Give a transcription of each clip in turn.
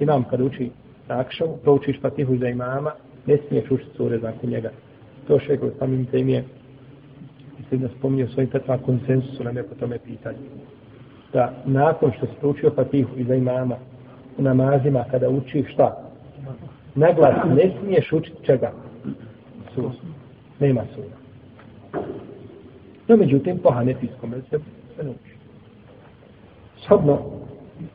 imam kada uči nakšavu, proučiš fatihu za imama, ne smiješ učiti sure zakon njega. To še je samim tem je, mislim da spominje svojim petra konsensusu na neko tome pitanje. Da nakon što se proučio fatihu i za imama, u namazima kada uči šta? Naglas, ne smiješ učiti čega? Sura. Nema sura. No, međutim, po hanefijskom se ne uči. Shodno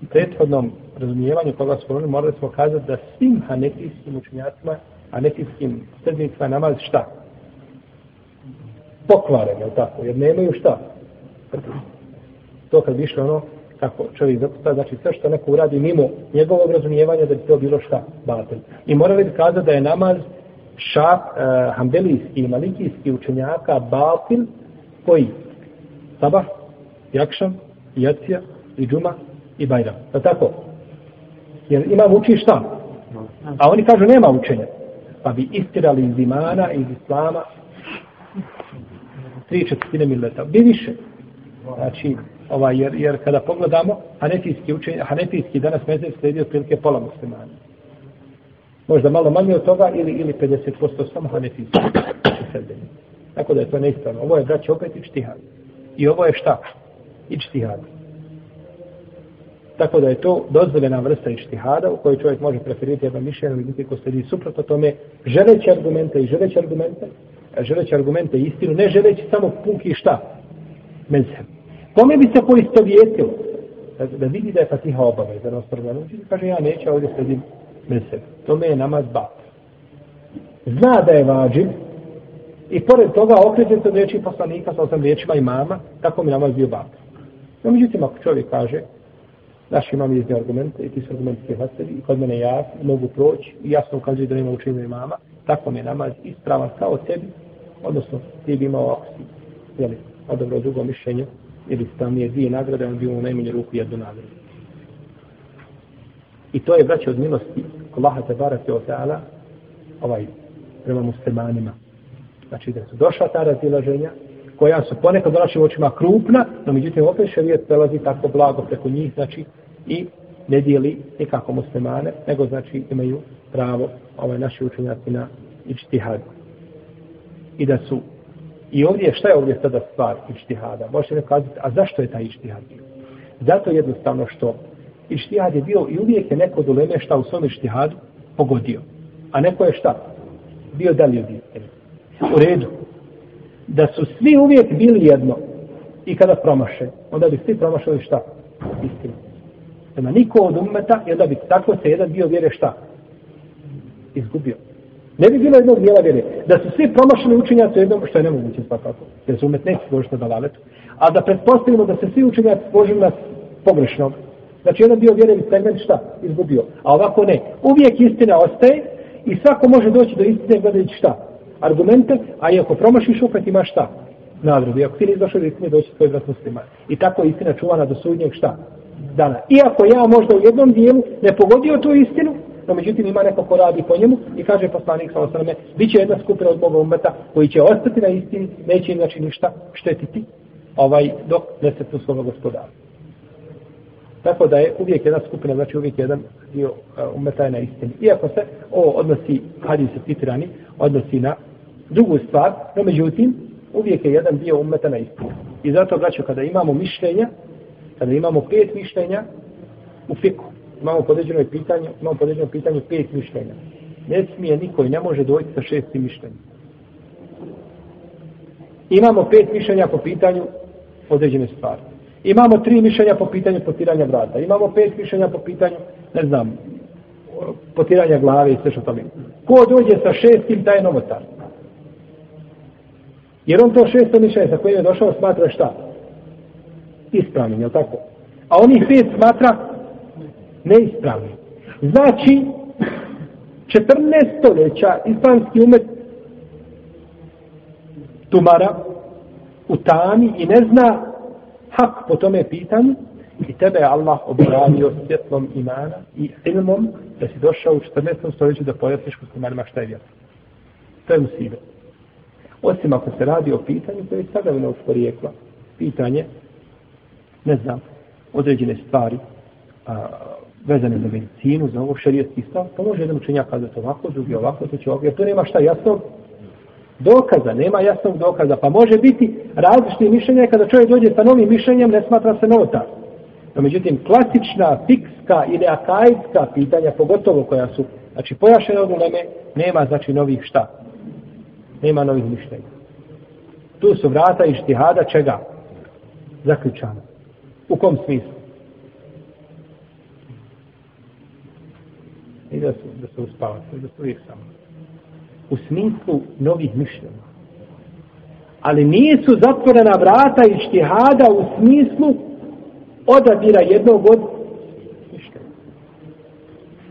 prethodnom razumijevanju koga smo morali, morali smo kazati da svim hanefijskim učenjacima, hanefijskim srednicima namaz šta? Pokvaren, je tako? Jer nemaju šta? To kad bi išlo ono, kako čovjek zapusta, znači sve što neko uradi mimo njegovog razumijevanja da bi to bilo šta? Batel. I morali bi kazati da je namaz ša, uh, eh, hambelijski i malikijski učenjaka batil koji? Sabah, Jakšan, jacija i džuma i bajram. Da tako? Jer imam uči šta? A oni kažu nema učenja. Pa bi istirali iz imana, iz islama tri četvrtine milleta. Bi više. Znači, ovaj, jer, jer kada pogledamo, hanefijski učenje, hanefijski danas mezir sledi otprilike pola muslimana. Možda malo manje od toga ili, ili 50% samo hanefijski. Tako da je to neispravno. Ovo je, braće, opet ičtihad. I ovo je šta? Ičtihad. Tako da je to dozvoljena vrsta ištihada u kojoj čovjek može preferirati jedno mišljenje ili biti ko sledi suprotno tome, želeći argumente i želeći argumente, želeći argumente i istinu, ne želeći samo puki šta? Mezhem. Kome bi se poistovjetilo? Da, da vidi da je fatiha obave, na nas kaže ja neću ovdje sledim mezhem. Tome je namaz bat. Zna da je vađiv, I pored toga okreće se od riječi poslanika sa osam riječima imama, tako mi namaz bio bat. No, međutim, ako čovjek kaže, naš imam izne argumente i ti su argumenti prihvatili i kod mene ja mogu proći i jasno ukazuje da nema učinu imama, tako mi je namaz ispravan kao tebi, odnosno ti bi imao ako si jeli, odobro drugo mišljenje ili tam je dvije nagrade, on bi imao najmanje ruku jednu nagradu. I to je braće od milosti Allaha te barake o ta'ala ovaj, prema muslimanima. Znači da su došla ta razilaženja, koja su ponekad u našim očima krupna, no međutim opet šarijet prelazi tako blago preko njih, znači i ne dijeli nikako muslimane, nego znači imaju pravo ovaj naši učenjaci na ičtihad. I da su i ovdje, šta je ovdje sada stvar ištihada? Možete mi kazati, a zašto je taj ištihad bio? Zato jednostavno što ištihad je bio i uvijek je neko doleme šta u svom ištihadu pogodio. A neko je šta? Bio dalje od istine. U redu. Da su svi uvijek bili jedno i kada promaše, onda bi svi promašali šta? Istinu. Nema niko od umeta i onda bi tako se jedan dio vjere šta? Izgubio. Ne bi bilo jednog dijela vjere. Da su svi promašeni učenjaci jednom, što je nemoguće pa svakako. Jer se umet neće složiti na dalavetu. A da pretpostavimo da se svi učenjaci složili na pogrešnog. Znači jedan dio vjere bi segment šta? Izgubio. A ovako ne. Uvijek istina ostaje i svako može doći do istine gledajući šta? Argumente, a i ako promašiš opet imaš šta? Nadrugu. I ako ti ne izdošao do istine, doći tvoj brat muslima. I tako istina čuvana do sudnjeg šta? Dana. Iako ja možda u jednom dijelu ne pogodio tu istinu, no međutim ima neko ko radi po njemu i kaže poslanik sa osrame, bit će jedna skupina od moga umeta koji će ostati na istini, neće im znači ništa štetiti ovaj, dok ne se tu gospodara. Tako da je uvijek jedna skupina, znači uvijek jedan dio e, umeta je na istini. Iako se ovo odnosi, hadis se citirani, odnosi na drugu stvar, no međutim, uvijek je jedan dio umeta na istini. I zato, braćo, kada imamo mišljenja, kada imamo pet mišljenja u fiku, imamo podređeno pitanje, imamo podređeno pitanje pet mišljenja. Ne smije niko i ne može doći sa šestim mišljenjem. Imamo pet mišljenja po pitanju određene stvari. Imamo tri mišljenja po pitanju potiranja vrata. Imamo pet mišljenja po pitanju, ne znam, potiranja glave i sve što to. Ko dođe sa šestim, taj je novotar. Jer on to šesto mišljenje sa kojim je došao smatra šta? Ispravnim, je tako? A oni pet smatra neispravnim. Znači, 14 stoljeća islamski umet tumara u tami i ne zna hak po tome pitanju i tebe je Allah obranio svjetlom imana i ilmom da si došao u 14. stoljeću da pojasniš muslimanima šta je vjera. To je musibe. Osim ako se radi o pitanju koje je sada u porijekla. Pitanje ne znam, određene stvari, a, vezane za medicinu, za ovo šarijetski stav, pa može jedan učenjak kazati ovako, drugi ovako, to će ovako, jer to nema šta jasnog dokaza, nema jasnog dokaza, pa može biti različite mišljenja kada čovjek dođe sa novim mišljenjem, ne smatra se nota. No, međutim, klasična, fikska ili akajska pitanja, pogotovo koja su, znači, pojašene od uleme, nema, znači, novih šta? Nema novih mišljenja. Tu su vrata i štihada čega? Zaključana. U kom smislu? I da su, da su uspavati, da su uvijek samo. U smislu novih mišljenja. Ali nisu zatvorena vrata i štihada u smislu odabira jednog od mišljenja.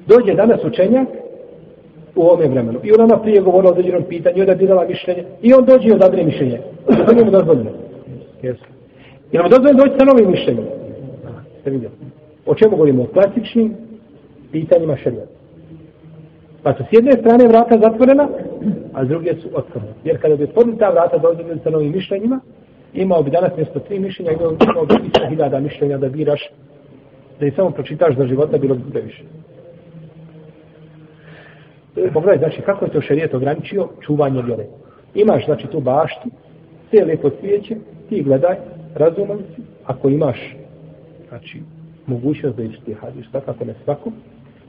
Dođe danas učenjak u ovome vremenu. I ona prije govorila o određenom pitanju i odabirala mišljenje. I on dođe i odabire mišljenje. To nije mu dozvoljeno. Jesu. I nam dozvoljeno doći sa novim mišljenjem. Ste vidjeli. O čemu govorimo? O klasičnim pitanjima šarijata. Pa su s jedne strane vrata zatvorena, a s druge su otvorene. Jer kada bi otvorili ta vrata dozvoljeno sa novim mišljenjima, imao bi danas mjesto tri mišljenja, imao bi tisuća hiljada mišljenja da biraš, da ih samo pročitaš za života, bilo bi previše. Pogledaj, znači, kako je to šarijet ograničio čuvanje vjere. Imaš, znači, tu baštu, sve lijepo cvijeće, ti gledaj, razuman si, ako imaš, znači, mogućnost da ištihadiš, ti tako ne svakom,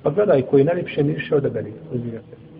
pa gledaj koji najljepše miriše odaberi, se.